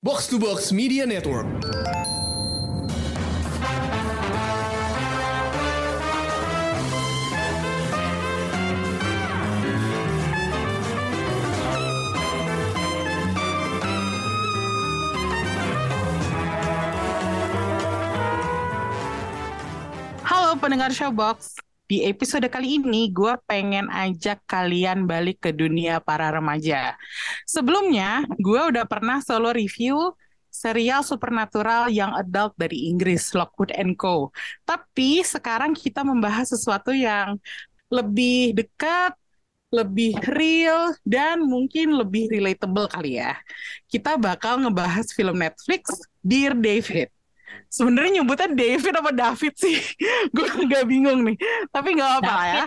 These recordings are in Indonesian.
Box to Box Media Network. Halo pendengar Showbox. Di episode kali ini gue pengen ajak kalian balik ke dunia para remaja. Sebelumnya, gue udah pernah solo review serial supernatural yang adult dari Inggris, Lockwood and Co. Tapi sekarang kita membahas sesuatu yang lebih dekat, lebih real, dan mungkin lebih relatable kali ya. Kita bakal ngebahas film Netflix, Dear David sebenarnya nyebutnya David apa David sih? Gue agak bingung nih. Tapi nggak apa lah ya.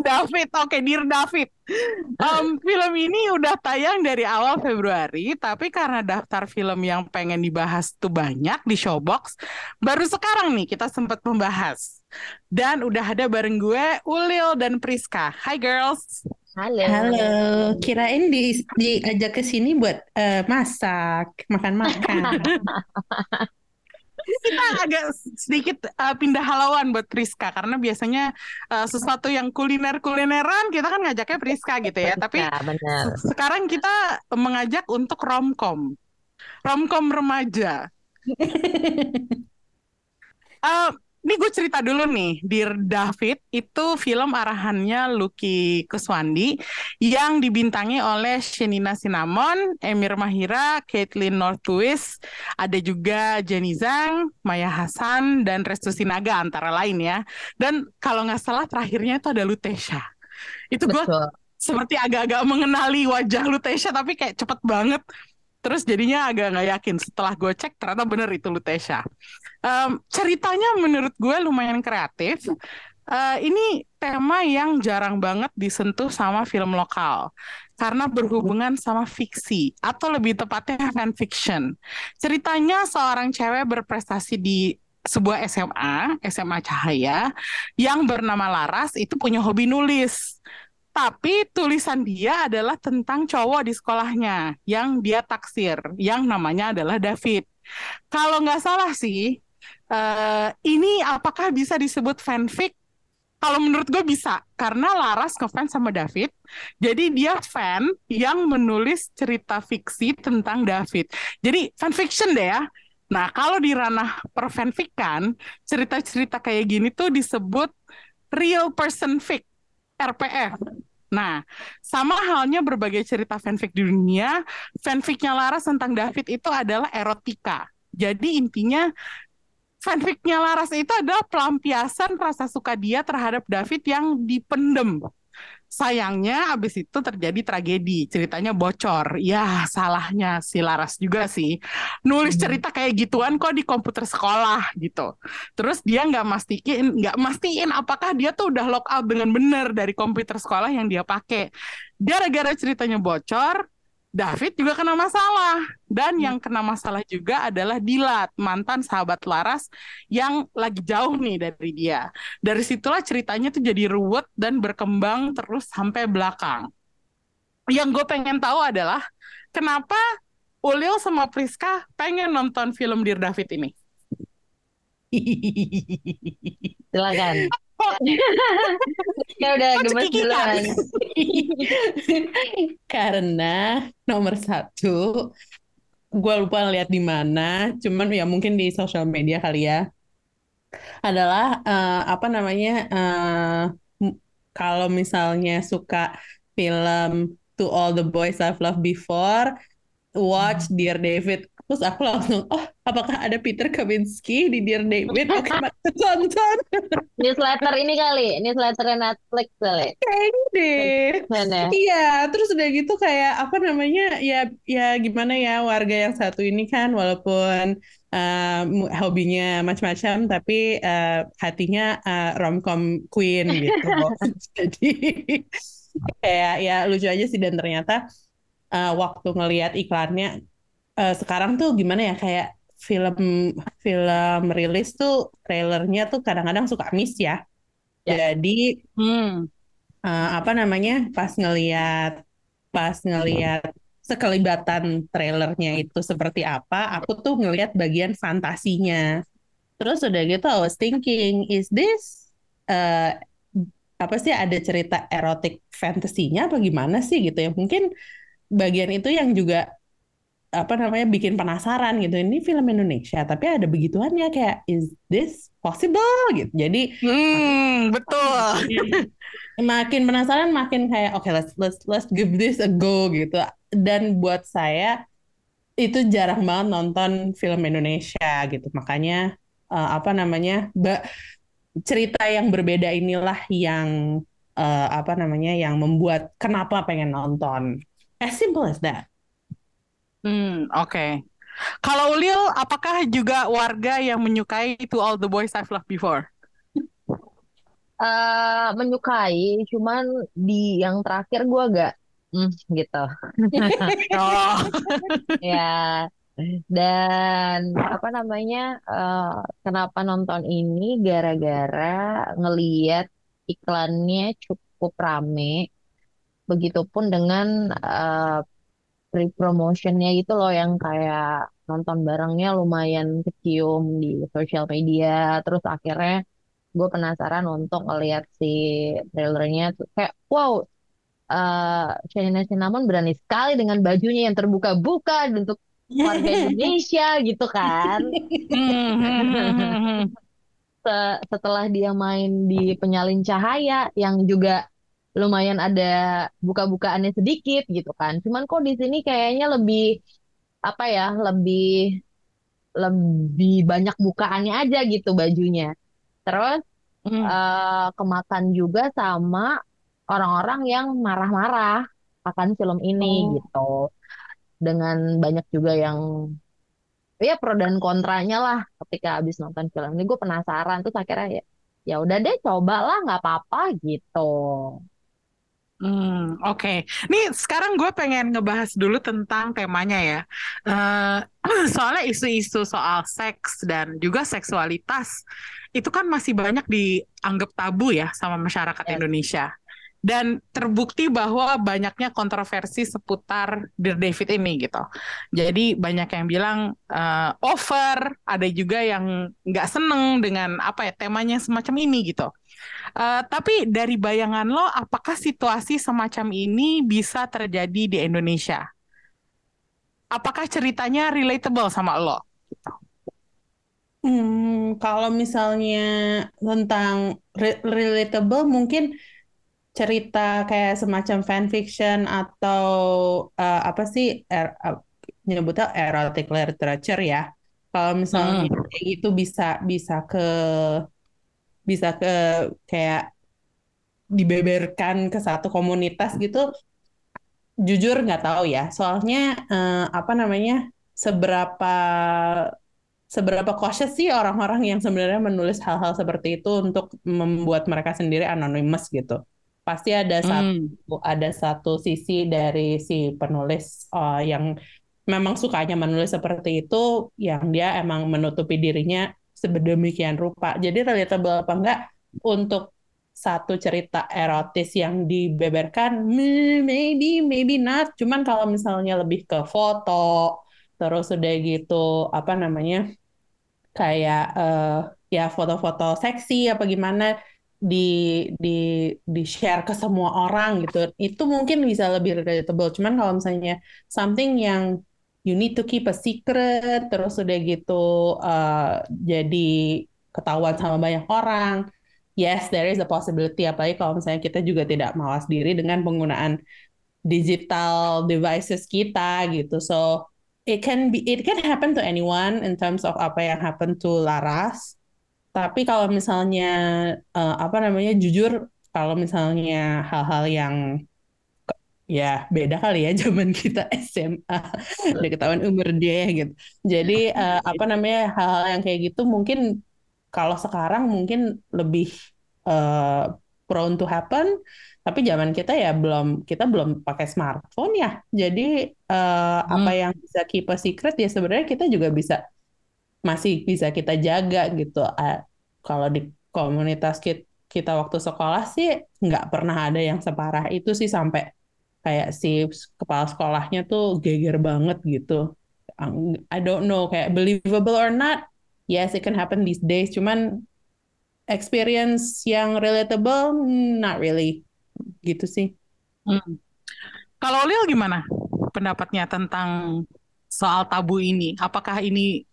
David. Oke okay, Dear David. Um, film ini udah tayang dari awal Februari tapi karena daftar film yang pengen dibahas tuh banyak di Showbox baru sekarang nih kita sempat membahas. Dan udah ada bareng gue Ulil dan Priska. Hi girls Halo. Halo, kirain di diajak ke sini buat uh, masak, makan-makan. kita agak sedikit uh, pindah halauan buat Priska karena biasanya uh, sesuatu yang kuliner-kulineran kita kan ngajaknya Priska gitu ya. Tapi benar. sekarang kita mengajak untuk romcom. Romcom remaja. uh, ini gue cerita dulu nih, Dear David itu film arahannya Lucky Kuswandi yang dibintangi oleh Shenina Cinnamon, Emir Mahira, Caitlin Northwist, ada juga Jenny Zhang, Maya Hasan, dan Restu Sinaga antara lain ya. Dan kalau nggak salah terakhirnya itu ada Lutesha. Itu gue seperti agak-agak mengenali wajah Lutesha tapi kayak cepet banget. Terus jadinya agak nggak yakin. Setelah gue cek ternyata bener itu Lutesha um, ceritanya menurut gue lumayan kreatif. Uh, ini tema yang jarang banget disentuh sama film lokal. Karena berhubungan sama fiksi atau lebih tepatnya fan fiction ceritanya seorang cewek berprestasi di sebuah SMA SMA Cahaya yang bernama Laras itu punya hobi nulis. Tapi tulisan dia adalah tentang cowok di sekolahnya yang dia taksir, yang namanya adalah David. Kalau nggak salah sih, uh, ini apakah bisa disebut fanfic? Kalau menurut gue bisa, karena Laras ngefans sama David, jadi dia fan yang menulis cerita fiksi tentang David. Jadi fanfiction deh ya. Nah, kalau di ranah perfanfikan, cerita-cerita kayak gini tuh disebut real person fic, RPF. Nah, sama halnya berbagai cerita fanfic di dunia, fanficnya Laras tentang David itu adalah erotika. Jadi intinya fanficnya Laras itu adalah pelampiasan rasa suka dia terhadap David yang dipendem. Sayangnya abis itu terjadi tragedi, ceritanya bocor. Ya salahnya si Laras juga sih. Nulis cerita kayak gituan kok di komputer sekolah gitu. Terus dia nggak mastiin, nggak mastiin apakah dia tuh udah lock out dengan benar dari komputer sekolah yang dia pakai. Gara-gara ceritanya bocor, David juga kena masalah dan hmm. yang kena masalah juga adalah Dilat mantan sahabat Laras yang lagi jauh nih dari dia. Dari situlah ceritanya tuh jadi ruwet dan berkembang terus sampai belakang. Yang gue pengen tahu adalah kenapa Ulil sama Priska pengen nonton film Dear David ini? Silakan. ya udah gemes duluan. Karena nomor satu, gue lupa lihat di mana, cuman ya mungkin di sosial media kali ya. Adalah uh, apa namanya? Uh, kalau misalnya suka film To All the Boys I've Loved Before, watch hmm. Dear David Terus aku langsung, oh apakah ada Peter Kavinsky di Dear David? Oke, okay, tonton. Newsletter ini kali, newsletter Netflix kali. Kayaknya deh. Iya, terus udah gitu kayak apa namanya, ya ya gimana ya warga yang satu ini kan walaupun uh, hobinya macam-macam tapi uh, hatinya uh, romcom queen gitu. Jadi kayak ya lucu aja sih dan ternyata uh, waktu ngelihat iklannya uh, sekarang tuh gimana ya kayak film film rilis tuh trailernya tuh kadang-kadang suka miss ya. ya. Jadi hmm. uh, apa namanya pas ngelihat pas ngelihat sekelibatan trailernya itu seperti apa, aku tuh ngelihat bagian fantasinya. Terus udah gitu I was thinking, is this uh, apa sih ada cerita erotik fantasinya apa gimana sih gitu ya? Mungkin bagian itu yang juga apa namanya bikin penasaran gitu. Ini film Indonesia tapi ada begituannya kayak is this possible? gitu. Jadi hmm, betul. makin penasaran makin kayak oke okay, let's let's let's give this a go gitu. Dan buat saya itu jarang banget nonton film Indonesia gitu. Makanya uh, apa namanya cerita yang berbeda inilah yang uh, apa namanya yang membuat kenapa pengen nonton. As simple as that Hmm, oke. Okay. Kalau Ulil, apakah juga warga yang menyukai To All the Boys I've Loved Before? Uh, menyukai, cuman di yang terakhir gue agak hmm, gitu. oh. ya. Dan apa namanya? Uh, kenapa nonton ini? Gara-gara ngeliat iklannya cukup rame. Begitupun dengan uh, free promotionnya gitu loh yang kayak nonton barengnya lumayan kecium di sosial media. Terus akhirnya gue penasaran untuk ngeliat si trailernya tuh. Kayak wow uh, Shanina Cinnamon berani sekali dengan bajunya yang terbuka-buka untuk warga Indonesia gitu kan. Setelah dia main di penyalin cahaya yang juga lumayan ada buka-bukaannya sedikit gitu kan. Cuman kok di sini kayaknya lebih apa ya, lebih lebih banyak bukaannya aja gitu bajunya. Terus hmm. uh, kemakan juga sama orang-orang yang marah-marah akan film ini oh. gitu. Dengan banyak juga yang ya pro dan kontranya lah ketika habis nonton film ini gue penasaran tuh akhirnya ya ya udah deh cobalah nggak apa-apa gitu. Hmm, oke. Okay. Nih sekarang gue pengen ngebahas dulu tentang temanya ya. Uh, soalnya isu-isu soal seks dan juga seksualitas itu kan masih banyak dianggap tabu ya sama masyarakat yes. Indonesia. Dan terbukti bahwa banyaknya kontroversi seputar Dear David ini gitu. Jadi banyak yang bilang uh, over, ada juga yang nggak seneng dengan apa ya temanya semacam ini gitu. Uh, tapi dari bayangan lo, apakah situasi semacam ini bisa terjadi di Indonesia? Apakah ceritanya relatable sama lo? Hmm, kalau misalnya tentang re relatable, mungkin cerita kayak semacam fanfiction atau uh, apa sih er, uh, nyebutnya erotic literature ya. Kalau misalnya hmm. gitu bisa bisa ke bisa ke kayak dibeberkan ke satu komunitas gitu jujur nggak tahu ya soalnya eh, apa namanya seberapa seberapa cautious sih orang-orang yang sebenarnya menulis hal-hal seperti itu untuk membuat mereka sendiri anonymous gitu pasti ada hmm. satu ada satu sisi dari si penulis uh, yang memang sukanya menulis seperti itu yang dia emang menutupi dirinya sedemikian rupa. Jadi relatable apa enggak untuk satu cerita erotis yang dibeberkan, maybe, maybe not. Cuman kalau misalnya lebih ke foto, terus udah gitu, apa namanya, kayak uh, ya foto-foto seksi apa gimana di di di share ke semua orang gitu itu mungkin bisa lebih relatable cuman kalau misalnya something yang you need to keep a secret terus udah gitu uh, jadi ketahuan sama banyak orang. Yes there is a possibility apalagi kalau misalnya kita juga tidak mawas diri dengan penggunaan digital devices kita gitu. So it can be it can happen to anyone in terms of apa yang happen to Laras. Tapi kalau misalnya uh, apa namanya jujur kalau misalnya hal-hal yang ya beda kali ya zaman kita SMA udah ketahuan umur dia gitu. Jadi uh, apa namanya hal-hal yang kayak gitu mungkin kalau sekarang mungkin lebih uh, prone to happen. Tapi zaman kita ya belum kita belum pakai smartphone ya. Jadi uh, hmm. apa yang bisa keep a secret ya sebenarnya kita juga bisa masih bisa kita jaga gitu. Uh, kalau di komunitas kita, kita waktu sekolah sih nggak pernah ada yang separah itu sih sampai kayak si kepala sekolahnya tuh geger banget gitu. I don't know kayak believable or not. Yes, it can happen these days. Cuman experience yang relatable, not really. Gitu sih. Hmm. Kalau Lil gimana pendapatnya tentang soal tabu ini? Apakah ini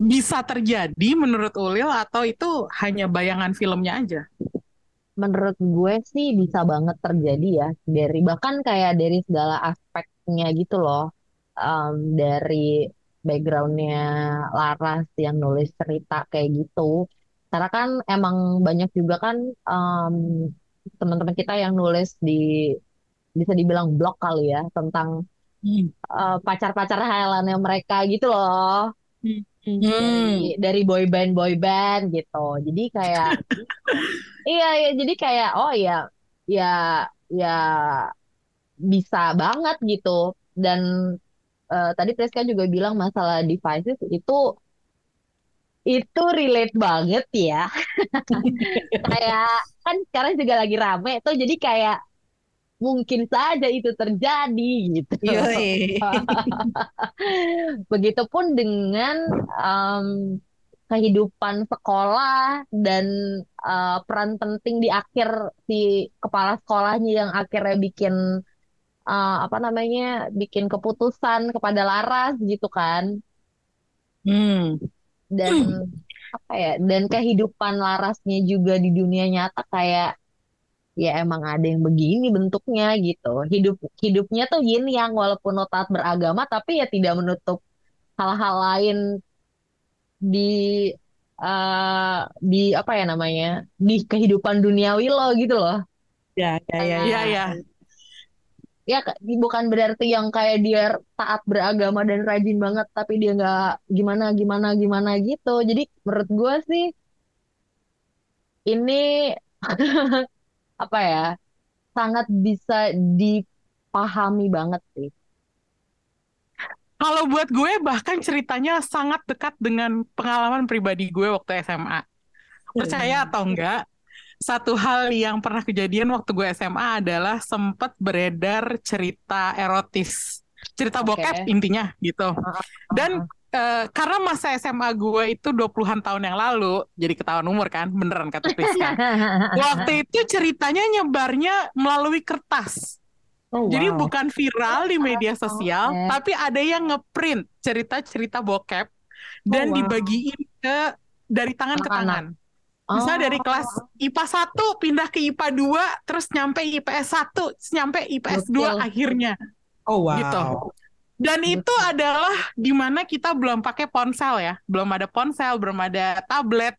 bisa terjadi menurut Ulil atau itu hanya bayangan filmnya aja? Menurut gue sih bisa banget terjadi ya. Dari bahkan kayak dari segala aspeknya gitu loh. Um, dari backgroundnya Laras yang nulis cerita kayak gitu. Karena kan emang banyak juga kan um, teman-teman kita yang nulis di bisa dibilang blog kali ya tentang hmm. uh, pacar-pacar hayalannya mereka gitu loh. Hmm dari dari boy band boy band gitu. Jadi kayak iya ya jadi kayak oh ya ya ya bisa banget gitu. Dan uh, tadi Priska juga bilang masalah devices itu itu relate banget ya. Kayak kan sekarang juga lagi rame tuh. Jadi kayak mungkin saja itu terjadi gitu. Begitupun dengan um, kehidupan sekolah dan uh, peran penting di akhir si kepala sekolahnya yang akhirnya bikin uh, apa namanya bikin keputusan kepada Laras gitu kan. Hmm. Dan hmm. apa ya? Dan kehidupan Larasnya juga di dunia nyata kayak ya emang ada yang begini bentuknya gitu. Hidup hidupnya tuh yin yang walaupun notat beragama tapi ya tidak menutup hal-hal lain di uh, di apa ya namanya di kehidupan duniawi lo gitu loh. Ya ya ya ya. ya. Ya bukan berarti yang kayak dia taat beragama dan rajin banget tapi dia nggak gimana gimana gimana gitu. Jadi menurut gue sih ini apa ya sangat bisa dipahami banget sih. Kalau buat gue bahkan ceritanya sangat dekat dengan pengalaman pribadi gue waktu SMA. Percaya hmm. atau enggak, satu hal yang pernah kejadian waktu gue SMA adalah sempat beredar cerita erotis. Cerita bokep intinya gitu. Dan Uh, karena masa SMA gue itu 20-an tahun yang lalu, jadi ketahuan umur kan, beneran kata Priska. Waktu itu ceritanya nyebarnya melalui kertas. Oh, wow. Jadi bukan viral di media sosial, okay. tapi ada yang ngeprint cerita-cerita bokep dan oh, wow. dibagiin ke dari tangan Anak ke tangan. Misalnya oh. dari kelas IPA 1 pindah ke IPA 2, terus nyampe IPS 1, nyampe IPS Betul. 2 akhirnya. Oh wow. Gitu. Dan itu adalah di mana kita belum pakai ponsel ya, belum ada ponsel, belum ada tablet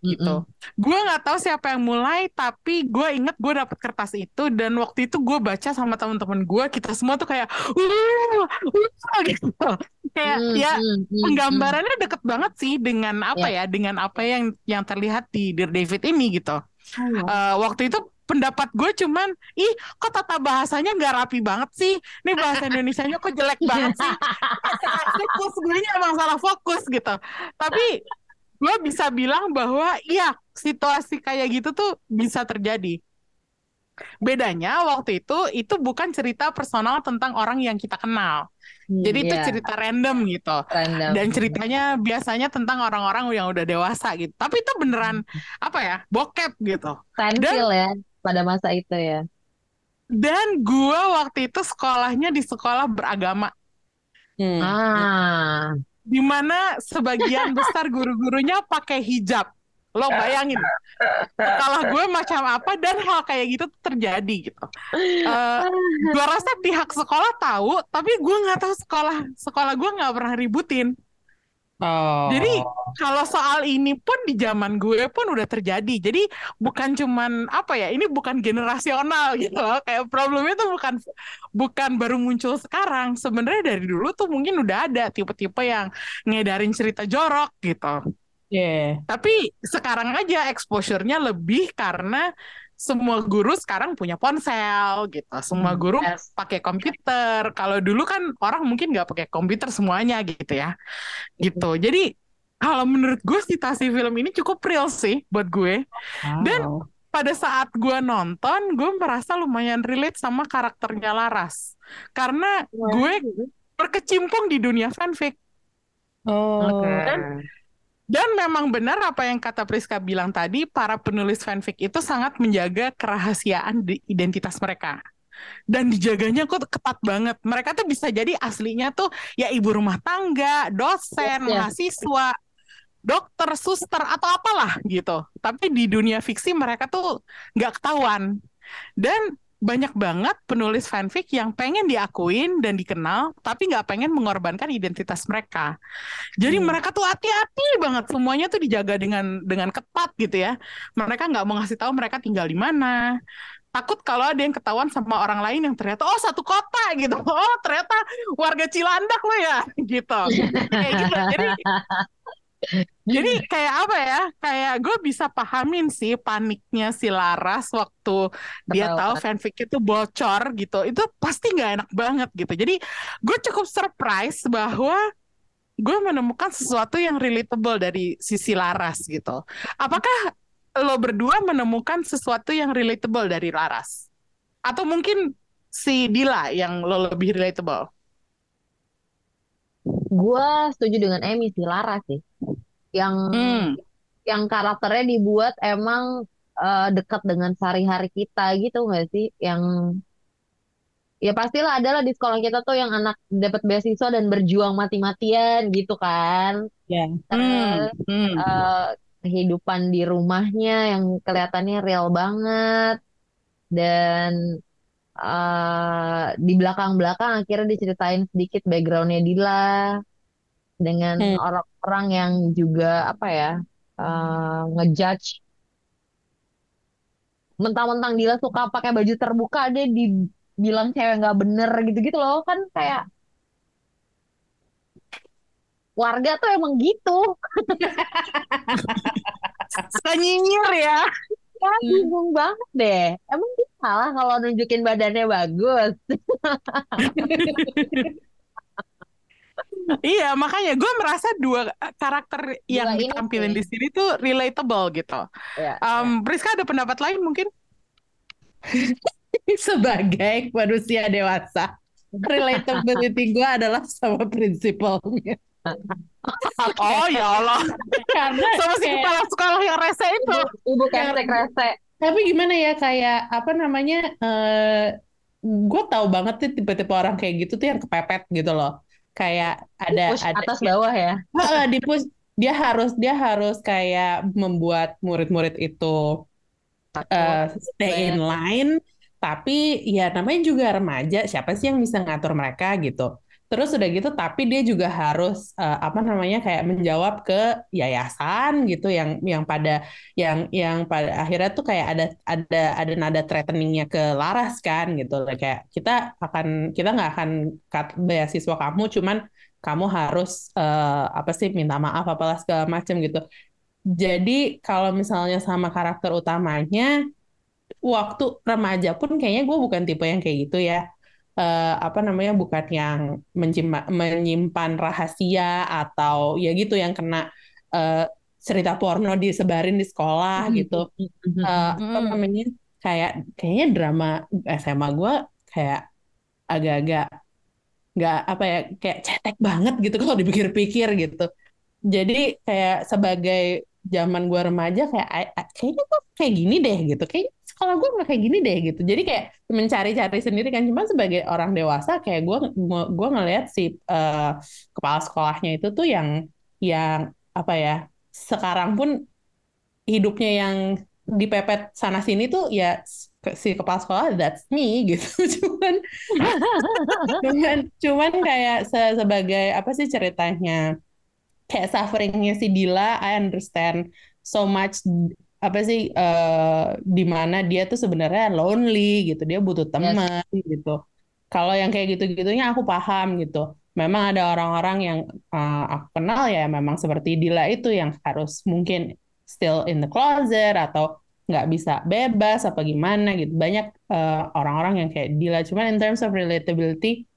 gitu. Mm -hmm. Gue nggak tahu siapa yang mulai, tapi gue inget gue dapet kertas itu dan waktu itu gue baca sama teman-teman gue, kita semua tuh kayak, uh, uh, gitu. Kayak mm -hmm. ya penggambarannya deket banget sih dengan apa yeah. ya, dengan apa yang yang terlihat di Dear David ini gitu. Oh, uh, waktu itu pendapat gue cuman ih kok tata bahasanya nggak rapi banget sih? Ini bahasa Indonesia-nya kok jelek banget sih? Fokus gue emang salah fokus gitu. Tapi gue bisa bilang bahwa iya situasi kayak gitu tuh bisa terjadi. Bedanya waktu itu itu bukan cerita personal tentang orang yang kita kenal. Hmm, jadi itu yeah. cerita random gitu. Random. dan ceritanya biasanya tentang orang-orang yang udah dewasa gitu. Tapi itu beneran hmm. apa ya bokep gitu. Dan ya pada masa itu ya. Dan gue waktu itu sekolahnya di sekolah beragama. Hmm. Ah. Di mana sebagian besar guru-gurunya pakai hijab. Lo bayangin, sekolah gue macam apa dan hal kayak gitu terjadi gitu. Uh, gue rasa pihak sekolah tahu, tapi gue nggak tahu sekolah sekolah gue nggak pernah ributin. Oh. Jadi kalau soal ini pun di zaman gue pun udah terjadi. Jadi bukan cuman apa ya, ini bukan generasional gitu loh. Kayak problemnya tuh bukan bukan baru muncul sekarang. Sebenarnya dari dulu tuh mungkin udah ada tipe-tipe yang ngedarin cerita jorok gitu. Yeah. Tapi sekarang aja exposure-nya lebih karena semua guru sekarang punya ponsel gitu. Semua hmm, guru yes. pakai komputer. Kalau dulu kan orang mungkin nggak pakai komputer semuanya gitu ya. Gitu. Jadi kalau menurut gue situasi film ini cukup real sih buat gue. Wow. Dan pada saat gue nonton, gue merasa lumayan relate sama karakternya Laras. Karena gue berkecimpung di dunia fanfic. Oh. Dan, dan memang benar apa yang kata Priska bilang tadi, para penulis fanfic itu sangat menjaga kerahasiaan di identitas mereka. Dan dijaganya kok ketat banget. Mereka tuh bisa jadi aslinya tuh ya ibu rumah tangga, dosen, yes, yes. mahasiswa, dokter, suster atau apalah gitu. Tapi di dunia fiksi mereka tuh nggak ketahuan. Dan banyak banget penulis fanfic yang pengen diakuin dan dikenal, tapi nggak pengen mengorbankan identitas mereka. Jadi hmm. mereka tuh hati-hati banget, semuanya tuh dijaga dengan dengan ketat gitu ya. Mereka nggak mau ngasih tahu mereka tinggal di mana. Takut kalau ada yang ketahuan sama orang lain yang ternyata oh satu kota gitu, oh ternyata warga Cilandak lo ya gitu. Kayak gitu. Jadi jadi kayak apa ya? Kayak gue bisa pahamin sih paniknya si Laras waktu dia tahu fanfic itu bocor gitu. Itu pasti nggak enak banget gitu. Jadi gue cukup surprise bahwa gue menemukan sesuatu yang relatable dari sisi Laras gitu. Apakah lo berdua menemukan sesuatu yang relatable dari Laras? Atau mungkin si Dila yang lo lebih relatable? Gue setuju dengan Emmy sih Laras sih yang hmm. yang karakternya dibuat emang uh, dekat dengan sehari-hari kita gitu nggak sih? Yang ya pastilah adalah di sekolah kita tuh yang anak dapat beasiswa dan berjuang mati-matian gitu kan. Yeah. Terus hmm. Hmm. Uh, kehidupan di rumahnya yang kelihatannya real banget dan uh, di belakang-belakang akhirnya diceritain sedikit backgroundnya Dila dengan hmm. orang-orang yang juga apa ya uh, ngejudge. Mentang-mentang Dila suka pakai baju terbuka dia dibilang cewek nggak bener gitu-gitu loh kan kayak warga tuh emang gitu. Suka nyinyir ya ya bingung banget deh emang dia salah kalau nunjukin badannya bagus iya, makanya gue merasa dua karakter yang dua ditampilin di sini tuh relatable gitu. Ya, um, ya. Priska ada pendapat lain mungkin? Sebagai manusia dewasa, relatability gue adalah sama prinsipalnya. Oh ya Allah. Karena sama si kepala sekolah yang rese itu. Ibu, ibu rese. Tapi gimana ya kayak apa namanya? Uh, eh, gue tahu banget tuh tipe-tipe orang kayak gitu tuh yang kepepet gitu loh kayak ada push ada atas bawah ya uh, di push dia harus dia harus kayak membuat murid-murid itu uh, stay in line tapi ya namanya juga remaja siapa sih yang bisa ngatur mereka gitu Terus udah gitu, tapi dia juga harus uh, apa namanya kayak menjawab ke yayasan gitu yang yang pada yang yang pada akhirnya tuh kayak ada ada ada nada threateningnya ke Laras kan gitu. Kayak kita akan kita nggak akan cut beasiswa kamu, cuman kamu harus uh, apa sih minta maaf apalah segala macam gitu. Jadi kalau misalnya sama karakter utamanya waktu remaja pun kayaknya gue bukan tipe yang kayak gitu ya uh, apa namanya bukan yang menyimpan, menyimpan rahasia atau ya gitu yang kena uh, cerita porno disebarin di sekolah mm-hmm. gitu. uh, apa namanya kayak kayaknya drama SMA gue kayak agak-agak nggak apa ya kayak cetek banget gitu kalau dipikir-pikir gitu. Jadi kayak sebagai zaman gue remaja kayak kayaknya tuh kayak gini deh gitu. Kayak sekolah gue nggak kayak gini deh gitu. Jadi kayak mencari-cari sendiri kan. Cuma sebagai orang dewasa kayak gue gue ngelihat si uh, kepala sekolahnya itu tuh yang yang apa ya sekarang pun hidupnya yang dipepet sana sini tuh ya si kepala sekolah that's me gitu. Cuman cuman cuman kayak se sebagai apa sih ceritanya kayak sufferingnya si Dila I understand so much apa sih uh, di mana dia tuh sebenarnya lonely gitu. Dia butuh teman yes. gitu. Kalau yang kayak gitu-gitunya aku paham gitu. Memang ada orang-orang yang uh, aku kenal ya memang seperti Dila itu yang harus mungkin still in the closet atau nggak bisa bebas apa gimana gitu. Banyak uh, orang-orang yang kayak Dila. Cuman in terms of relatability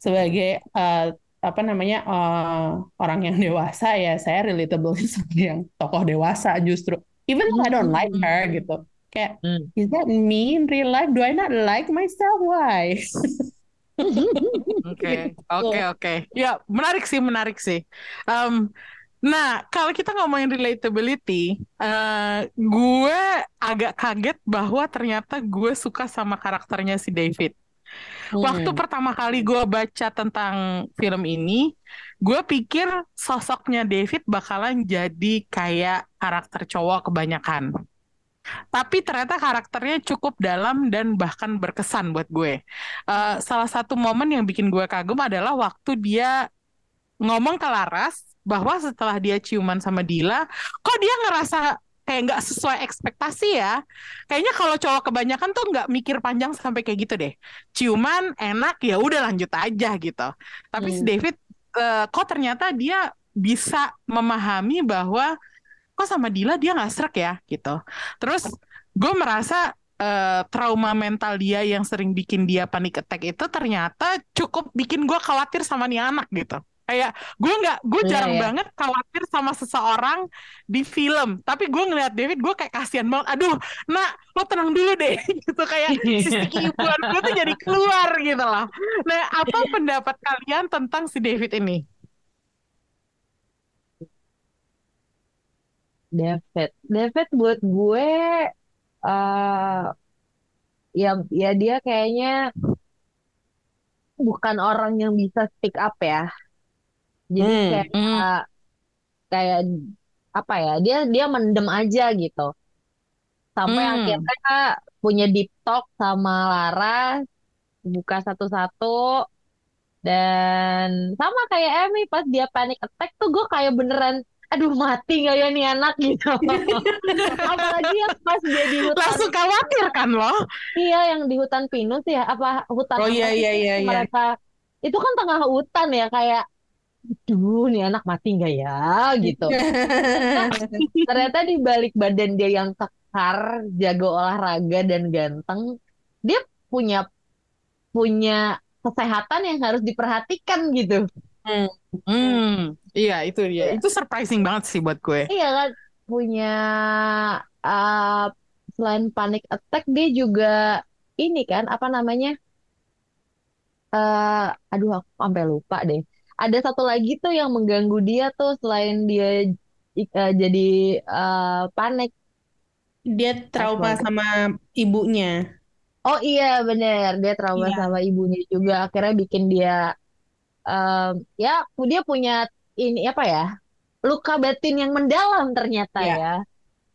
sebagai uh, apa namanya uh, orang yang dewasa ya saya relatable sebagai yang tokoh dewasa justru even though I don't like her gitu Kayak, hmm. is that me in real life? Do I not like myself? Why? Oke, oke, oke. Ya, menarik sih, menarik sih. Um, nah, kalau kita ngomongin relatability, uh, gue agak kaget bahwa ternyata gue suka sama karakternya si David. Hmm. Waktu pertama kali gue baca tentang film ini, gue pikir sosoknya David bakalan jadi kayak karakter cowok kebanyakan. Tapi ternyata karakternya cukup dalam dan bahkan berkesan buat gue. Uh, salah satu momen yang bikin gue kagum adalah waktu dia ngomong ke Laras bahwa setelah dia ciuman sama Dila, kok dia ngerasa kayak nggak sesuai ekspektasi ya. Kayaknya kalau cowok kebanyakan tuh nggak mikir panjang sampai kayak gitu deh. Ciuman enak ya udah lanjut aja gitu. Tapi hmm. si David uh, kok ternyata dia bisa memahami bahwa kok sama Dila dia nggak serak ya gitu terus gue merasa uh, trauma mental dia yang sering bikin dia panik attack itu ternyata cukup bikin gue khawatir sama nih anak gitu kayak gue nggak gue yeah, jarang yeah. banget khawatir sama seseorang di film. Tapi gue ngeliat David gue kayak kasihan banget. Aduh nak lo tenang dulu deh. Gitu kayak sisi ibuan gue tuh jadi keluar gitu loh. Nah apa pendapat kalian tentang si David ini? David. David buat gue uh, ya ya dia kayaknya bukan orang yang bisa speak up ya. Jadi hmm, kayak hmm. kayak apa ya? Dia dia mendem aja gitu. Sampai hmm. akhirnya punya deep talk sama Lara buka satu-satu dan sama kayak Emmy pas dia panic attack tuh gue kayak beneran aduh mati gak ya nih anak gitu apalagi yang pas dia di hutan langsung khawatir kan lo iya yang di hutan pinus ya apa hutan oh iya iya iya, iya. mereka itu kan tengah hutan ya kayak aduh nih anak mati nggak ya gitu ternyata di balik badan dia yang kekar jago olahraga dan ganteng dia punya punya kesehatan yang harus diperhatikan gitu hmm. Hmm, iya itu dia. Itu surprising banget sih buat gue. Iya kan punya uh, selain panic attack dia juga ini kan apa namanya? Uh, aduh aku sampai lupa deh. Ada satu lagi tuh yang mengganggu dia tuh selain dia uh, jadi uh, panik. Dia trauma sama ibunya. Oh iya bener, dia trauma iya. sama ibunya juga. Akhirnya bikin dia um, ya dia punya ini apa ya luka batin yang mendalam ternyata ya. ya.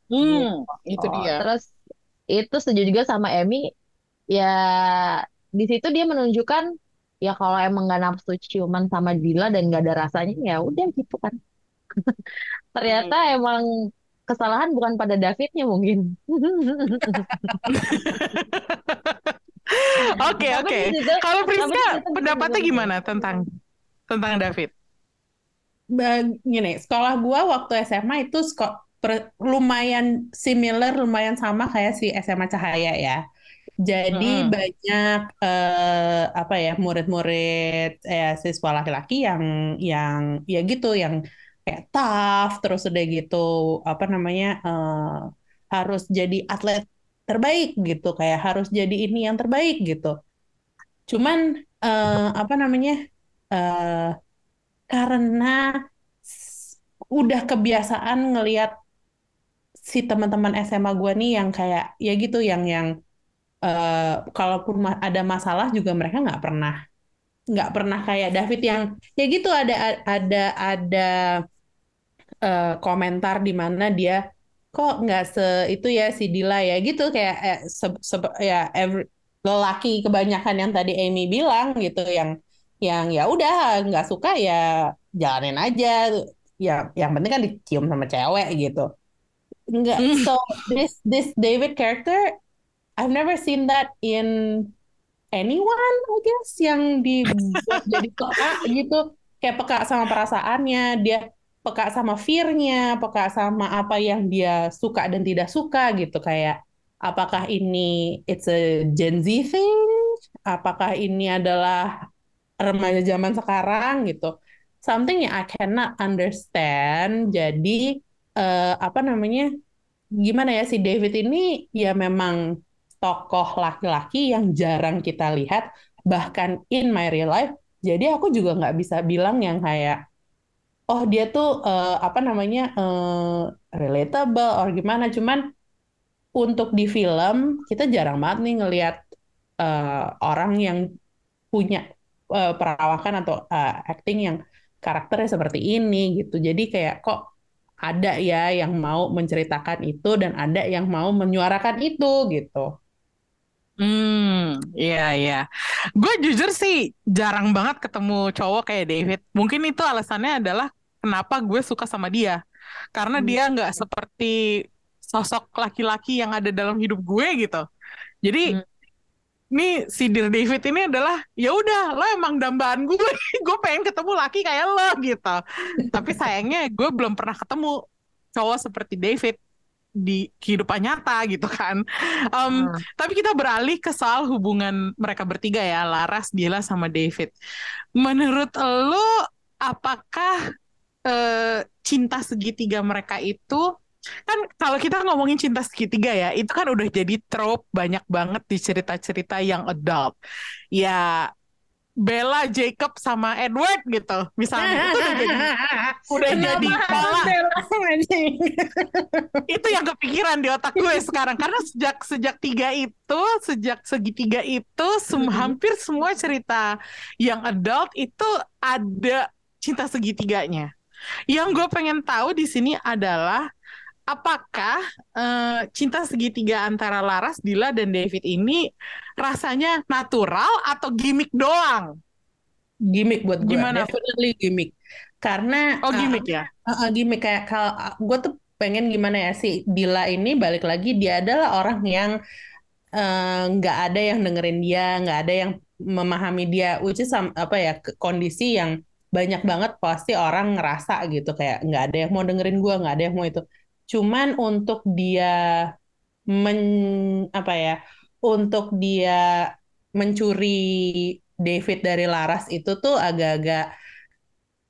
Hmm, gitu. itu dia. Terus itu setuju juga sama Emmy ya di situ dia menunjukkan ya kalau emang gak nafsu ciuman sama Dila dan gak ada rasanya ya udah gitu kan. ternyata hmm. emang kesalahan bukan pada Davidnya mungkin. Oke oke. Kalau Priska pendapatnya gimana tentang tentang David? Gini, sekolah gua waktu SMA itu lumayan similar, lumayan sama kayak si SMA Cahaya ya. Jadi hmm. banyak uh, apa ya murid-murid ya siswa laki-laki yang yang ya gitu yang kayak tough terus udah gitu apa namanya uh, harus jadi atlet terbaik gitu kayak harus jadi ini yang terbaik gitu. Cuman uh, apa namanya uh, karena udah kebiasaan ngelihat si teman-teman SMA gue nih yang kayak ya gitu yang yang uh, kalaupun ma ada masalah juga mereka nggak pernah nggak pernah kayak David yang ya gitu ada ada ada uh, komentar di mana dia kok nggak se itu ya si Dila ya? Gitu kayak eh, se, se, ya every, lelaki kebanyakan yang tadi Amy bilang gitu yang yang ya udah nggak suka ya jalanin aja. Ya yang penting kan dicium sama cewek gitu. Nggak hmm. so this this David character I've never seen that in anyone I guess yang dibuat jadi peka gitu. Kayak peka sama perasaannya dia peka sama fear-nya peka sama apa yang dia suka dan tidak suka gitu. Kayak apakah ini it's a Gen Z thing? Apakah ini adalah remaja zaman sekarang gitu? Something yang I cannot understand. Jadi uh, apa namanya gimana ya si David ini? Ya memang tokoh laki-laki yang jarang kita lihat bahkan in my real life. Jadi aku juga nggak bisa bilang yang kayak oh dia tuh uh, apa namanya uh, relatable or gimana. Cuman untuk di film kita jarang banget nih ngelihat uh, orang yang punya uh, perawakan atau uh, acting yang karakternya seperti ini gitu. Jadi kayak kok ada ya yang mau menceritakan itu dan ada yang mau menyuarakan itu gitu. Hmm, iya iya. Gue jujur sih jarang banget ketemu cowok kayak David. Mungkin itu alasannya adalah kenapa gue suka sama dia. Karena hmm. dia nggak seperti sosok laki-laki yang ada dalam hidup gue gitu. Jadi hmm nih si Dear David ini adalah ya udah lo emang dambaan gue gue pengen ketemu laki kayak lo gitu tapi sayangnya gue belum pernah ketemu cowok seperti David di kehidupan nyata gitu kan. Um, hmm. tapi kita beralih ke soal hubungan mereka bertiga ya Laras Dila sama David. Menurut lo apakah uh, cinta segitiga mereka itu kan kalau kita ngomongin cinta segitiga ya itu kan udah jadi trope banyak banget di cerita-cerita yang adult. Ya Bella Jacob sama Edward gitu. Misalnya itu udah jadi udah jadi pola. Itu yang kepikiran di otak gue sekarang. Karena sejak sejak tiga itu sejak segitiga itu sem mm -hmm. hampir semua cerita yang adult itu ada cinta segitiganya. Yang gue pengen tahu di sini adalah apakah uh, cinta segitiga antara Laras, Dila, dan David ini rasanya natural atau gimmick doang? Gimmick buat gue, Gimana? definitely gimmick. Karena oh gimmick uh, ya, uh, uh, gimmick kayak kalau uh, gue tuh pengen gimana ya si Dila ini balik lagi dia adalah orang yang nggak uh, ada yang dengerin dia, nggak ada yang memahami dia, which is some, apa ya kondisi yang banyak banget pasti orang ngerasa gitu kayak nggak ada yang mau dengerin gue, nggak ada yang mau itu Cuman untuk dia men apa ya, untuk dia mencuri David dari Laras itu tuh agak-agak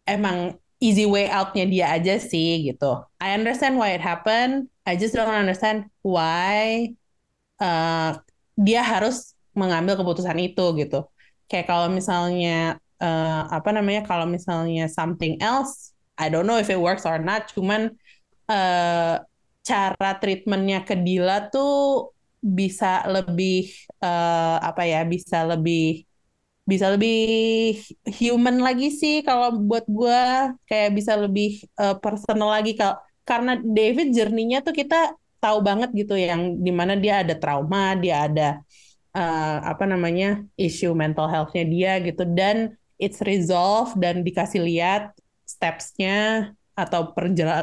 emang easy way out-nya dia aja sih gitu. I understand why it happened. I just don't understand why uh, dia harus mengambil keputusan itu gitu. Kayak kalau misalnya uh, apa namanya kalau misalnya something else, I don't know if it works or not. Cuman uh, cara treatmentnya ke Dila tuh bisa lebih uh, apa ya bisa lebih bisa lebih human lagi sih kalau buat gue kayak bisa lebih uh, personal lagi kalau karena David journey-nya tuh kita tahu banget gitu yang di mana dia ada trauma dia ada uh, apa namanya isu mental health-nya dia gitu. Dan it's resolved dan dikasih lihat steps-nya atau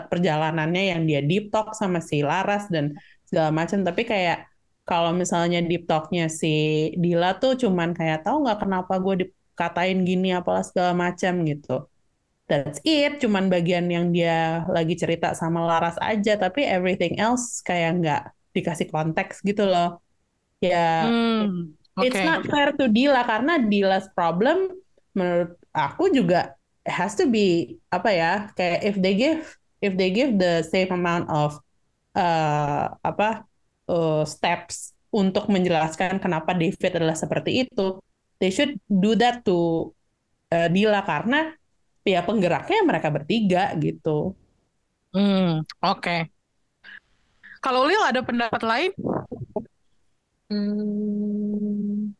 perjalanannya yang dia deep talk sama si Laras dan segala macam. Tapi kayak kalau misalnya deep talknya si Dila tuh cuman kayak tahu nggak kenapa gue dikatain gini apalah segala macam gitu. That's it. Cuman bagian yang dia lagi cerita sama Laras aja. Tapi everything else kayak nggak dikasih konteks gitu loh. Ya hmm, okay. it's not fair to Dila. Karena Dila's problem menurut aku juga has to be apa ya kayak if they give if they give the same amount of uh, apa uh, steps untuk menjelaskan kenapa David adalah seperti itu they should do that to uh, Dila karena ya penggeraknya mereka bertiga gitu. Hmm, oke. Okay. Kalau Lil ada pendapat lain? Hmm,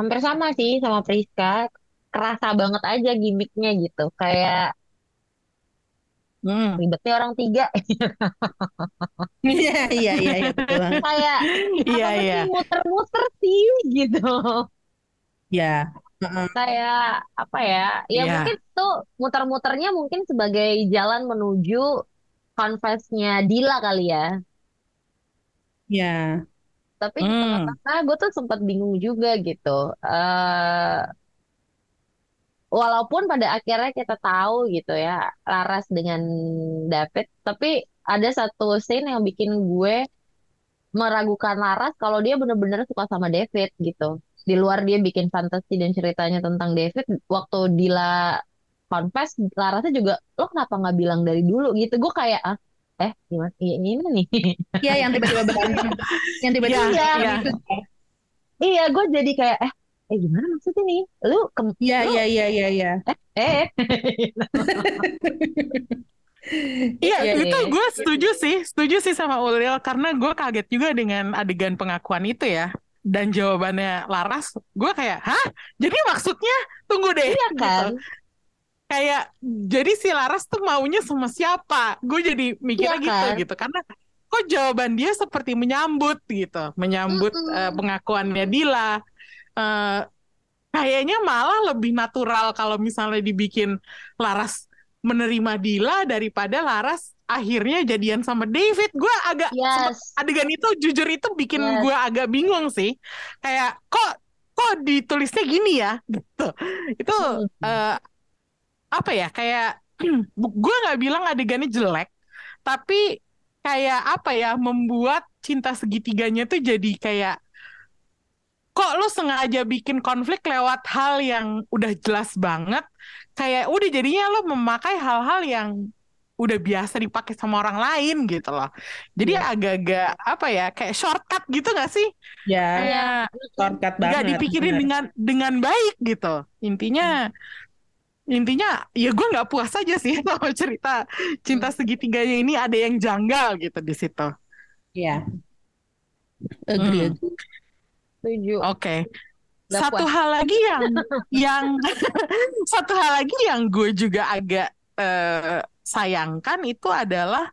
hampir sama sih sama Priska kerasa banget aja gimmicknya gitu. Kayak hmm. ribetnya orang tiga. Iya iya iya iya kayak iya iya. muter-muter sih? Gitu. Ya uh-uh. kayak apa ya ya yeah. mungkin tuh muter-muternya mungkin sebagai jalan menuju confessnya Dila kali ya. Ya tapi hmm. tengah gue tuh sempat bingung juga gitu. Uh, walaupun pada akhirnya kita tahu gitu ya Laras dengan David tapi ada satu scene yang bikin gue meragukan Laras kalau dia bener-bener suka sama David gitu. Di luar dia bikin fantasi dan ceritanya tentang David waktu Dila confess Larasnya juga lo kenapa nggak bilang dari dulu? Gitu. Gue kayak ah eh gimana? Iya ini nih? Iya, yang tiba-tiba berantem. Yang tiba-tiba Iya, Iya. iya gue jadi kayak eh eh gimana maksudnya nih lu ke Iya, lu iya, iya, iya, iya. eh Iya, Iya, itu iya. gue setuju sih, setuju sih sama Ulil karena gue kaget juga dengan adegan pengakuan itu ya. Dan jawabannya Laras, gue kayak, hah? Jadi maksudnya tunggu deh, iya gitu. kan Kayak jadi si Laras tuh maunya sama siapa? Gue jadi mikirnya Iya gitu kan? gitu karena kok jawaban dia seperti menyambut gitu, menyambut Mm-mm. eh, pengakuannya Dila. Eh, kayaknya malah lebih natural kalau misalnya dibikin Laras menerima Dila daripada Laras akhirnya jadian sama David. Gue agak yes adegan itu jujur itu bikin Yes. gue agak bingung sih. Kayak kok kok ditulisnya gini ya gitu. Itu eh, apa ya kayak gue nggak bilang adegannya jelek, tapi kayak apa ya membuat cinta segitiganya tuh jadi kayak kok lu sengaja bikin konflik lewat hal yang udah jelas banget kayak udah jadinya lo memakai hal-hal yang udah biasa dipakai sama orang lain gitu loh jadi Iya. agak-agak apa ya kayak shortcut gitu gak sih Ya, kayak shortcut nggak banget. dipikirin bener. dengan dengan baik gitu intinya intinya ya gue nggak puas aja sih sama cerita cinta segitiganya ini ada yang janggal gitu di situ Iya. Agree, Hmm. agree. Setuju Oke. Nggak Satu puas. hal lagi yang yang satu hal lagi yang gue juga agak eh, sayangkan itu adalah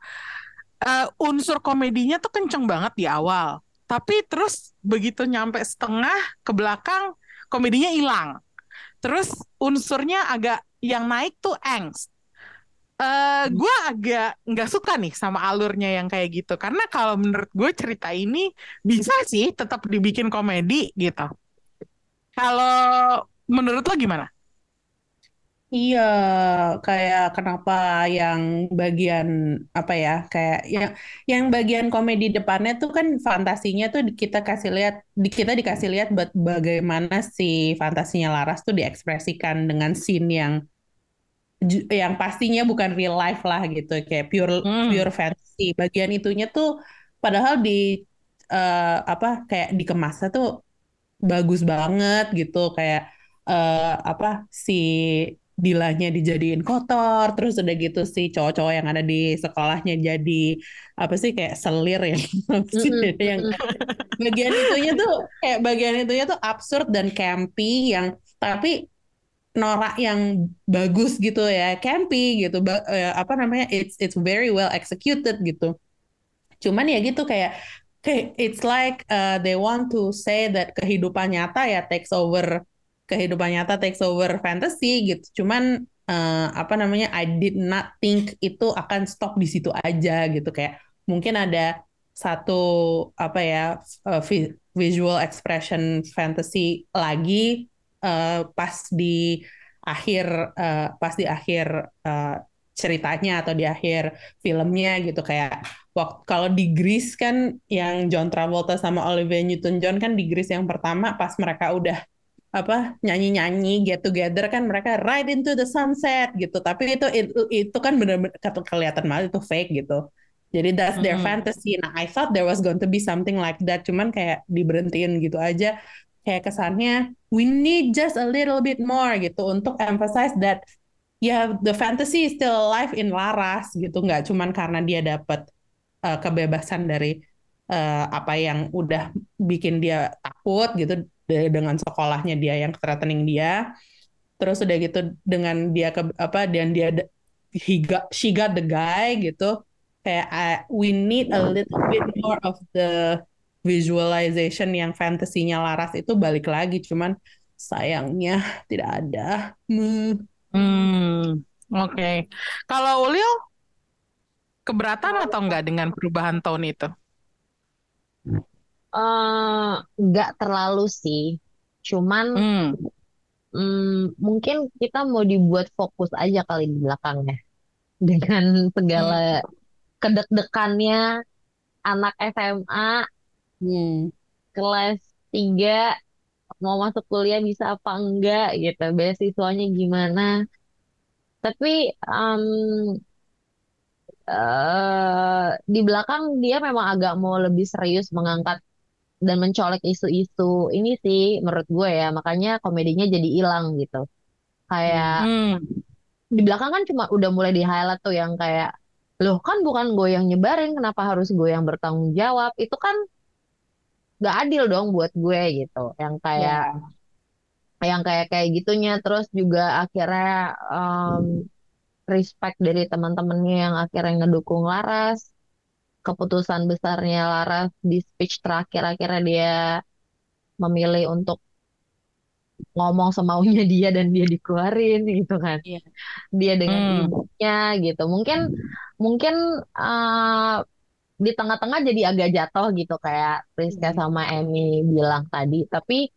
eh, unsur komedinya tuh kenceng banget di awal. Tapi terus begitu nyampe setengah ke belakang komedinya hilang. Terus unsurnya agak yang naik tuh angst. Eh, gue agak nggak suka nih sama alurnya yang kayak gitu karena kalau menurut gue cerita ini bisa sih tetap dibikin komedi gitu. Kalau menurut lo gimana? Iya, kayak kenapa yang bagian apa ya, kayak yang yang bagian komedi depannya tuh kan fantasinya tuh kita kasih lihat, kita dikasih lihat bagaimana si fantasinya Laras tuh diekspresikan dengan scene yang yang pastinya bukan real life lah gitu, kayak pure Hmm. pure fantasy. Bagian itunya tuh padahal di eh, apa kayak dikemasnya tuh bagus banget gitu kayak eh, apa si Dilanya dijadiin kotor terus udah gitu si cowok-cowok yang ada di sekolahnya jadi apa sih kayak selir ya sih Mm-mm, yang bagian itunya tuh kayak bagian itunya tuh absurd dan campy yang tapi norak yang bagus gitu ya campy gitu Ba- eh, apa namanya it's it's very well executed gitu. Cuman ya gitu kayak kayak it's like uh, they want to say that kehidupan nyata ya takes over kehidupan nyata takes over fantasy gitu. Cuman uh, apa namanya I did not think itu akan stop di situ aja gitu. Kayak mungkin ada satu apa ya uh, vi- visual expression fantasy lagi uh, pas di akhir uh, pas di akhir uh, ceritanya atau di akhir filmnya gitu. Kayak waktu kalau di Grease kan yang John Travolta sama Olivia Newton-John kan di Grease yang pertama pas mereka udah apa nyanyi-nyanyi get together kan mereka ride into the sunset gitu. Tapi itu itu, itu kan benar-benar ke- kelihatan banget itu fake gitu. Jadi that's their Mm-mm. fantasy. Nah I thought there was going to be something like that. Cuman kayak diberhentiin gitu aja. Kayak kesannya we need just a little bit more gitu untuk emphasize that ya the fantasy is still alive in Laras gitu. Nggak cuman karena dia dapat uh, kebebasan dari uh, apa yang udah bikin dia takut gitu de- dengan sekolahnya dia yang threatening dia. Terus udah gitu dengan dia ke apa dan dia he got she got the guy gitu. Kayak uh, we need a little bit more of the visualization yang fantasinya Laras itu balik lagi cuman sayangnya tidak ada hmm. Hmm, oke. Kalau Ulil keberatan atau enggak dengan perubahan tone itu? Eh, nggak terlalu sih cuman Hmm, mm, mungkin kita mau dibuat fokus aja kali di belakangnya dengan segala kedek-dekannya anak SMA Hmm. kelas 3 mau masuk kuliah bisa apa enggak gitu. Beasiswanya gimana. Tapi em, uh, di belakang dia memang agak mau lebih serius mengangkat dan mencolek isu-isu ini sih menurut gue ya. Makanya komedinya jadi hilang gitu. Kayak hmm. di belakang kan cuma udah mulai di highlight tuh yang kayak loh kan bukan gue yang nyebarin kenapa harus gue yang bertanggung jawab? Itu kan gak adil dong buat gue gitu yang kayak yeah. yang kayak kayak gitunya terus juga akhirnya um, respect dari teman-temannya yang akhirnya ngedukung Laras keputusan besarnya Laras di speech terakhir akhirnya dia memilih untuk ngomong semaunya dia dan dia dikeluarin gitu kan yeah. dia dengan hmm. ibunya gitu mungkin mungkin uh, di tengah-tengah jadi agak jatuh gitu kayak Rizka hmm. sama Emmy bilang tadi tapi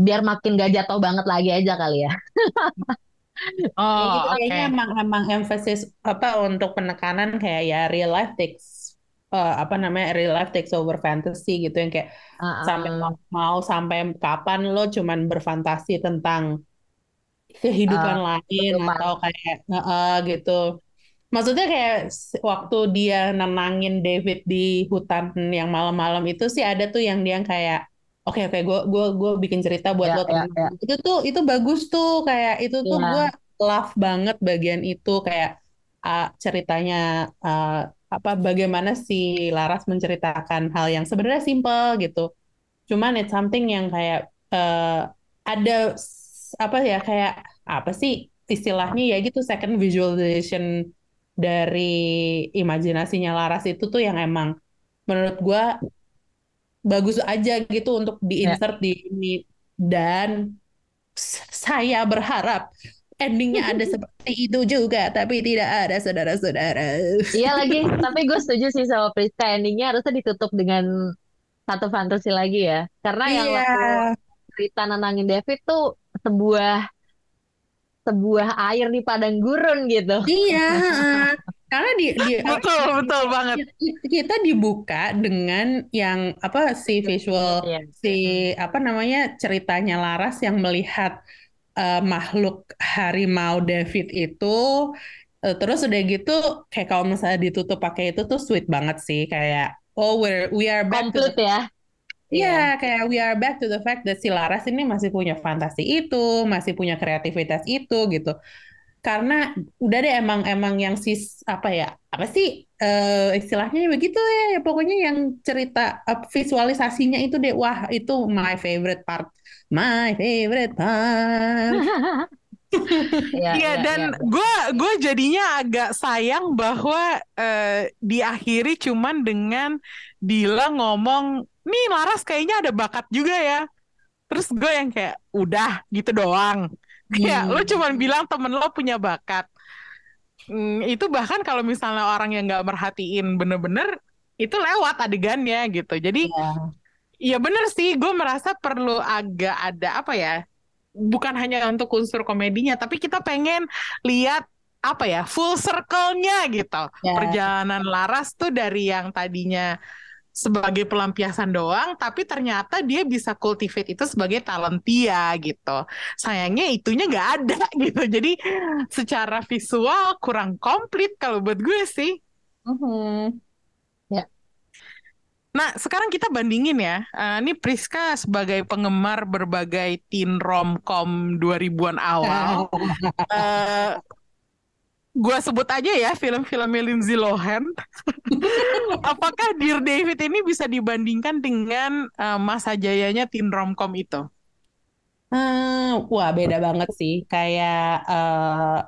biar makin gak jatuh banget lagi aja kali ya oh gitu, kayaknya okay. emang emang emphasis apa untuk penekanan kayak ya real life takes uh, apa namanya real life takes over fantasy gitu yang kayak uh-uh. sampai mau sampai kapan lo cuman berfantasi tentang kehidupan uh, lain kehidupan. atau kayak uh, gitu. Maksudnya kayak waktu dia nenangin David di hutan yang malam-malam itu sih ada tuh yang dia kayak oke okay, oke okay, gue gue gue bikin cerita buat yeah, lo yeah, yeah. itu tuh itu bagus tuh kayak itu tuh yeah. gue love banget bagian itu kayak uh, ceritanya uh, apa bagaimana si Laras menceritakan hal yang sebenarnya simple gitu. Cuman it's something yang kayak uh, ada apa ya kayak apa sih istilahnya ya gitu second visualization dari imajinasinya Laras itu tuh yang emang menurut gue bagus aja gitu untuk diinsert yeah. di ini dan saya berharap endingnya ada seperti itu juga, tapi tidak ada saudara-saudara. Iya lagi, tapi gue setuju sih sama Priska endingnya harusnya ditutup dengan satu fantasi lagi ya, karena iya. yang waktu cerita nenangin David tuh sebuah sebuah air di padang gurun gitu. Iya, karena di, di betul betul banget. Kita dibuka dengan yang apa si visual yeah. si apa namanya ceritanya Laras yang melihat uh, makhluk harimau David itu uh, terus udah gitu kayak kalau misalnya ditutup pakai itu tuh sweet banget sih kayak oh we're we are back Complete to the, ya Iya, yeah, kayak we are back to the fact that si Laras ini masih punya fantasi itu, masih punya kreativitas itu gitu. Karena udah deh emang emang yang sis apa ya apa sih uh, istilahnya begitu ya, ya pokoknya yang cerita uh, visualisasinya itu deh wah itu my favorite part my favorite part. Iya ya, dan gue ya, gue jadinya agak sayang bahwa uh, diakhiri cuman dengan Dila ngomong, nih Laras kayaknya ada bakat juga ya. Terus gue yang kayak udah gitu doang. Kayak hmm. lo cuman bilang temen lo punya bakat. Hmm, itu bahkan kalau misalnya orang yang nggak merhatiin bener-bener itu lewat adegannya gitu. Jadi yeah Iya bener sih, gue merasa perlu agak ada apa ya, bukan hanya untuk unsur komedinya, tapi kita pengen lihat apa ya, full circle-nya gitu. Yeah. Perjalanan Laras tuh dari yang tadinya sebagai pelampiasan doang, tapi ternyata dia bisa cultivate itu sebagai talentia gitu. Sayangnya itunya nggak ada gitu. Jadi secara visual kurang komplit kalau buat gue sih. Mm -hmm. Nah, sekarang kita bandingin ya. Uh, ini Priska sebagai penggemar berbagai teen romcom 2000-an awal. uh, gua sebut aja ya film-film Lindsay Lohan. Apakah Dear David ini bisa dibandingkan dengan uh, masa jayanya teen romcom itu? Uh, wah, beda banget sih. Kayak uh,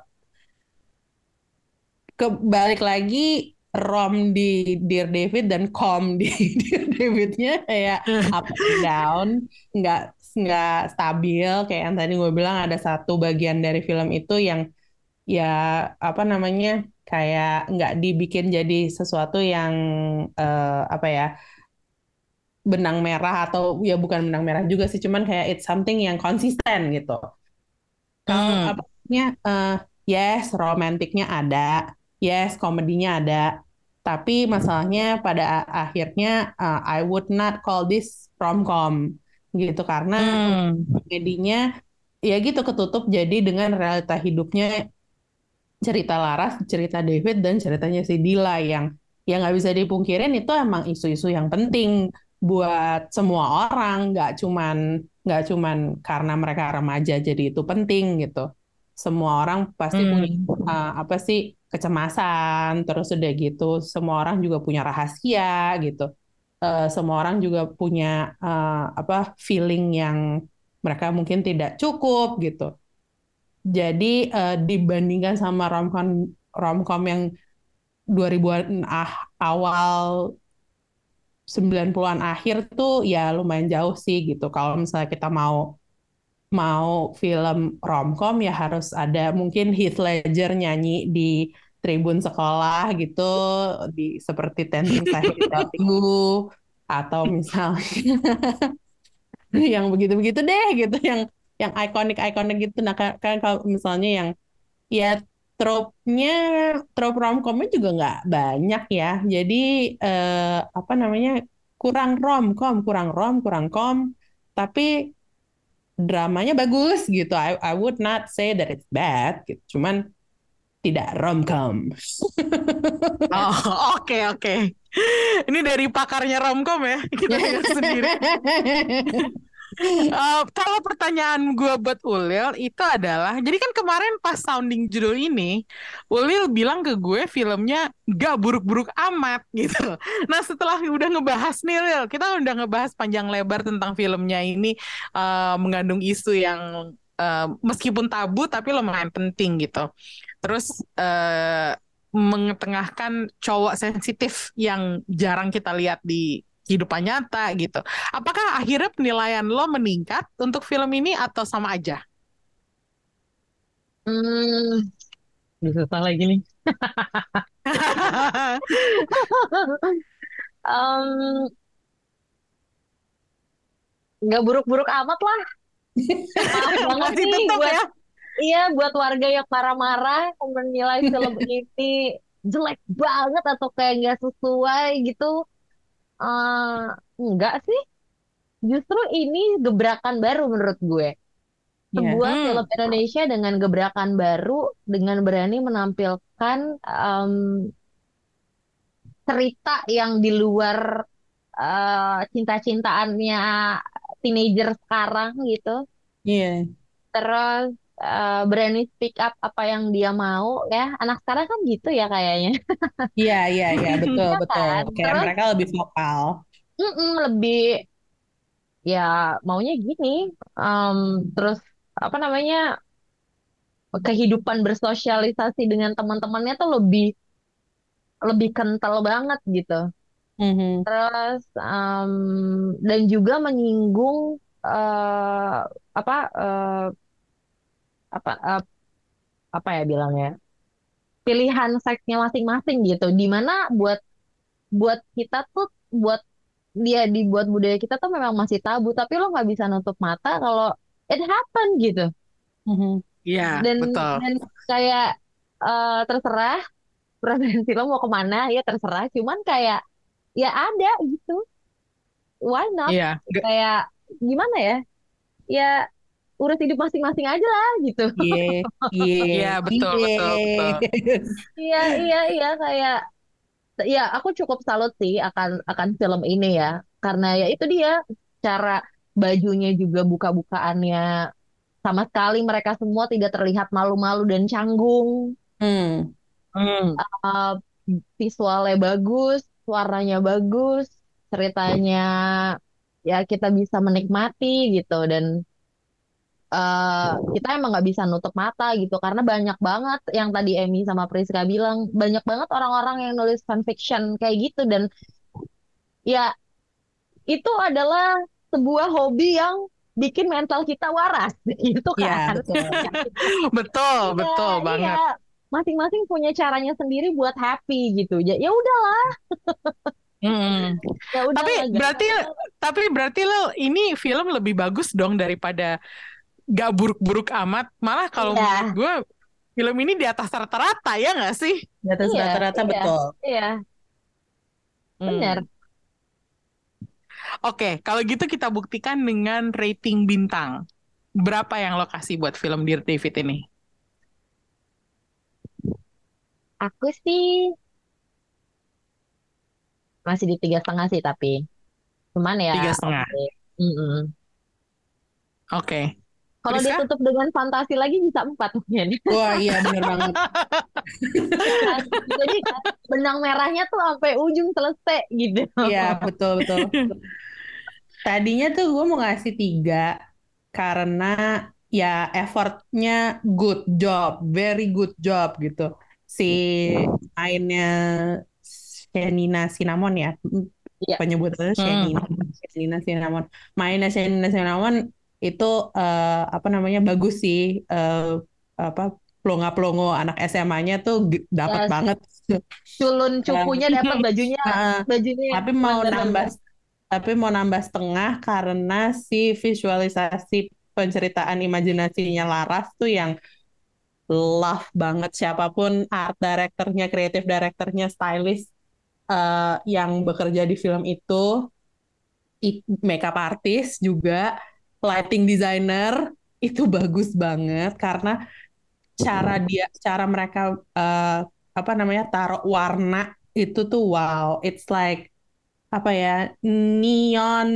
kebalik lagi rom di Dear David dan com di Dear Davidnya kayak up and down nggak nggak stabil kayak yang tadi gue bilang ada satu bagian dari film itu yang ya apa namanya kayak nggak dibikin jadi sesuatu yang uh, apa ya benang merah atau ya bukan benang merah juga sih cuman kayak it's something yang konsisten gitu kalau hmm. apa uh, yes romantiknya ada yes komedinya ada tapi masalahnya pada akhirnya uh, I would not call this romcom gitu karena hmm. komedinya ya gitu ketutup jadi dengan realita hidupnya cerita Laras, cerita David dan ceritanya si Dila yang yang nggak bisa dipungkirin itu emang isu-isu yang penting buat semua orang, nggak cuman nggak cuman karena mereka remaja jadi itu penting gitu. Semua orang pasti hmm. punya uh, apa sih kecemasan, terus udah gitu semua orang juga punya rahasia gitu. Uh, semua orang juga punya uh, apa feeling yang mereka mungkin tidak cukup gitu. Jadi uh, dibandingkan sama romcom romcom yang 2000-an ah, awal 90-an akhir tuh ya lumayan jauh sih gitu. Kalau misalnya kita mau mau film romcom ya harus ada mungkin Heath Ledger nyanyi di tribun sekolah gitu di seperti Sahid atau misalnya yang begitu-begitu deh gitu yang yang ikonik-ikonik gitu nah kan, kalau misalnya yang ya trope-nya trope romcomnya juga nggak banyak ya jadi eh, apa namanya kurang romcom kurang rom kurang kom tapi dramanya bagus gitu I I would not say that it's bad gitu cuman tidak romcom. oh oke okay, oke. Okay. Ini dari pakarnya romcom ya kita sendiri. uh, kalau pertanyaan gue buat Ulil itu adalah, jadi kan kemarin pas sounding judul ini, Ulil bilang ke gue filmnya gak buruk-buruk amat gitu. Nah setelah udah ngebahas nih Ulil, kita udah ngebahas panjang lebar tentang filmnya ini uh, mengandung isu yang uh, meskipun tabu tapi lumayan penting gitu. Terus uh, mengetengahkan cowok sensitif yang jarang kita lihat di kehidupan nyata gitu. Apakah akhirnya penilaian lo meningkat untuk film ini atau sama aja? Hmm, susah lagi nih. um, nggak buruk-buruk amat lah. Maaf banget nih buat ya? Iya, buat warga yang marah-marah menilai film ini jelek banget atau kayak nggak sesuai gitu. Uh, enggak sih. Justru ini gebrakan baru menurut gue. Iya. Sebuah yeah. film Indonesia dengan gebrakan baru, dengan berani menampilkan um, cerita yang di luar uh, cinta-cintaannya teenager sekarang gitu. Iya. Yeah. Terus uh, berani speak up apa yang dia mau ya. Anak sekarang kan gitu ya kayaknya. Iya iya iya. Betul ya betul. kan? kayak Terus, mereka lebih vokal. Mm -mm, lebih ya maunya gini. Um, terus apa namanya kehidupan bersosialisasi dengan teman-temannya tuh lebih lebih kental banget gitu. Mm-hmm. terus um, dan juga menyinggung uh, apa uh, apa uh, apa ya bilangnya pilihan seksnya masing-masing gitu di mana buat buat kita tuh buat dia dibuat budaya kita tuh memang masih tabu tapi lo nggak bisa nutup mata kalau it happen gitu mm-hmm. Iya, dan betul. dan kayak uh, terserah preferensi lo mau ke mana ya terserah cuman kayak ya ada gitu why not yeah. kayak gimana ya ya urus hidup masing-masing aja lah gitu. Iya, iya, iya betul, betul, betul. Iya, iya, iya kayak ya aku cukup salut sih akan akan film ini ya karena ya itu dia cara bajunya juga buka-bukaannya sama sekali mereka semua tidak terlihat malu-malu dan canggung. Hmm. Hmm. Uh, visualnya bagus, suaranya bagus, ceritanya ya kita bisa menikmati gitu dan uh, kita emang nggak bisa nutup mata gitu karena banyak banget yang tadi Emmy sama Priska bilang banyak banget orang-orang yang nulis fanfiction kayak gitu dan ya itu adalah sebuah hobi yang bikin mental kita waras gitu kan. Ya, betul. betul, ya, betul iya. banget. Masing-masing punya caranya sendiri buat happy gitu. Ya ya udahlah. Hmm. Ya udah tapi berarti tapi berarti lo ini film lebih bagus dong daripada gak buruk-buruk amat. Malah kalau yeah. menurut gue film ini di atas rata-rata ya nggak sih? Di atas iya, rata-rata iya, betul. Iya. Hmm. Benar. Oke, kalau gitu kita buktikan dengan rating bintang. Berapa yang lo kasih buat film Dear David ini? Aku sih masih di tiga setengah sih tapi cuman ya Tiga setengah. oke. Mm-mm. Oke. Kalau Priska? ditutup dengan fantasi lagi bisa empat mungkin. Wah iya bener banget. Jadi benang merahnya tuh sampai ujung selesai gitu. Iya betul betul. Tadinya tuh gue mau ngasih tiga karena ya effortnya good job, very good job gitu. Si mainnya Shenina Cinnamon ya, Iya. penyebutannya Hmm. Shenina, Shenina Cinnamon. Mainnya Shenina Cinnamon itu eh, apa namanya bagus sih, Eh, apa pelongo-pelongo anak SMA-nya tuh dapat Yes. banget. Culun cupunya dapat bajunya, Heeh. bajunya tapi mau nambah tapi mau nambah setengah karena si visualisasi penceritaan imajinasinya Laras tuh yang love banget siapa pun art directornya, creative directornya, stylist eh, yang bekerja di film itu, makeup artist juga, lighting designer itu bagus banget karena cara dia, cara mereka eh, apa namanya taruh warna itu tuh wow, it's like apa ya neon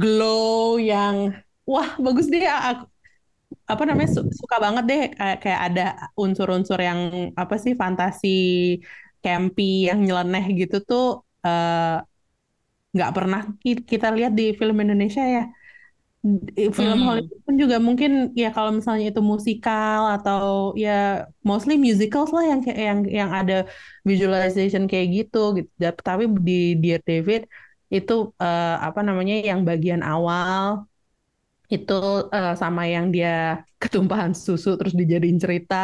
glow yang wah bagus deh. Aku apa namanya su- suka banget deh. Kayak kayak ada unsur-unsur yang apa sih fantasi campy yang nyeleneh gitu tuh eh, nggak pernah ki- kita lihat di film Indonesia ya. Film Hmm. Hollywood pun juga mungkin ya kalau misalnya itu musikal atau ya mostly musicals lah yang yang yang ada visualization kayak gitu gitu. Tapi di Dear David itu eh, apa namanya yang bagian awal itu eh, sama yang dia ketumpahan susu terus dijadiin cerita.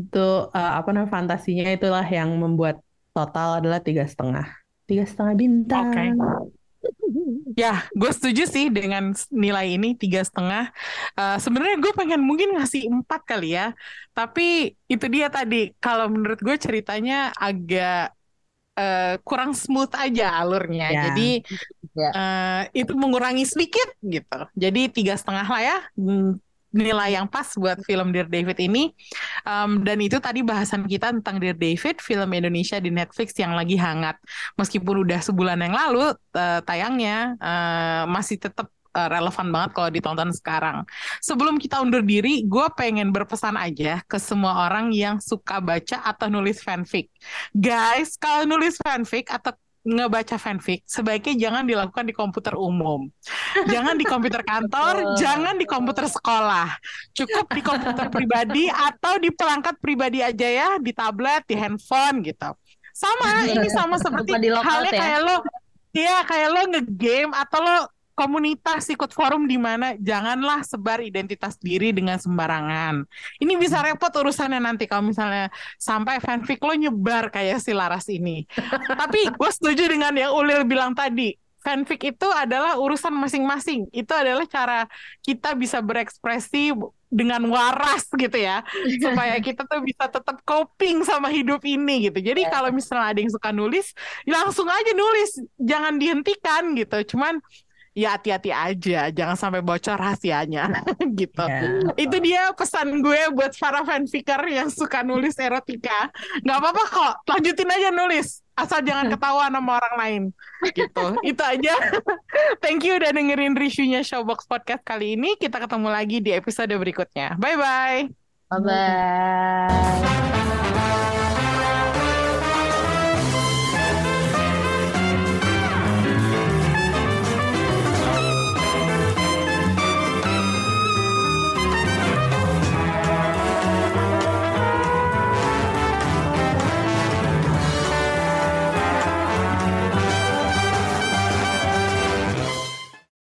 Itu eh, apa namanya fantasinya itulah yang membuat total adalah tiga setengah tiga setengah bintang Oke. Ya, gue setuju sih dengan nilai ini tiga setengah. Eh, Sebenarnya gue pengen mungkin ngasih empat kali ya, tapi itu dia tadi. Kalau menurut gue ceritanya agak eh, kurang smooth aja alurnya. Ya. Jadi Ya. eh, itu mengurangi sedikit gitu. Jadi tiga setengah lah ya. Nilai yang pas buat film Dear David ini. Um, dan itu tadi bahasan kita tentang Dear David, film Indonesia di Netflix yang lagi hangat. Meskipun udah sebulan yang lalu eh, tayangnya, eh, masih tetap eh, relevan banget kalau ditonton sekarang. Sebelum kita undur diri, gue pengen berpesan aja ke semua orang yang suka baca atau nulis fanfic. Guys, kalau nulis fanfic atau ngebaca fanfic, sebaiknya jangan dilakukan di komputer umum. Jangan di komputer kantor, jangan di komputer sekolah. Cukup di komputer pribadi atau di perangkat pribadi aja ya, di tablet, di handphone gitu. Sama, ini sama seperti halnya ya. kayak lo, iya kayak lo ngegame atau lo komunitas ikut forum di mana janganlah sebar identitas diri dengan sembarangan. Ini bisa repot urusannya nanti kalau misalnya sampai fanfic lo nyebar kayak si Laras ini. Tapi gue setuju dengan yang Ulil bilang tadi. Fanfic itu adalah urusan masing-masing. Itu adalah cara kita bisa berekspresi dengan waras gitu ya. Supaya kita tuh bisa tetap coping sama hidup ini gitu. Jadi Ya. kalau misalnya ada yang suka nulis, langsung aja nulis. Jangan dihentikan gitu. Cuman ya hati-hati aja. Jangan sampai bocor rahasianya gitu. Ya. Itu dia pesan gue buat para fanficer yang suka nulis erotika. Nggak apa-apa kok, lanjutin aja nulis. Asal jangan ketahuan sama orang lain. Gitu. Itu aja. Thank you udah dengerin reviewnya Showbox Podcast kali ini. Kita ketemu lagi di episode berikutnya. Bye-bye. Bye bye.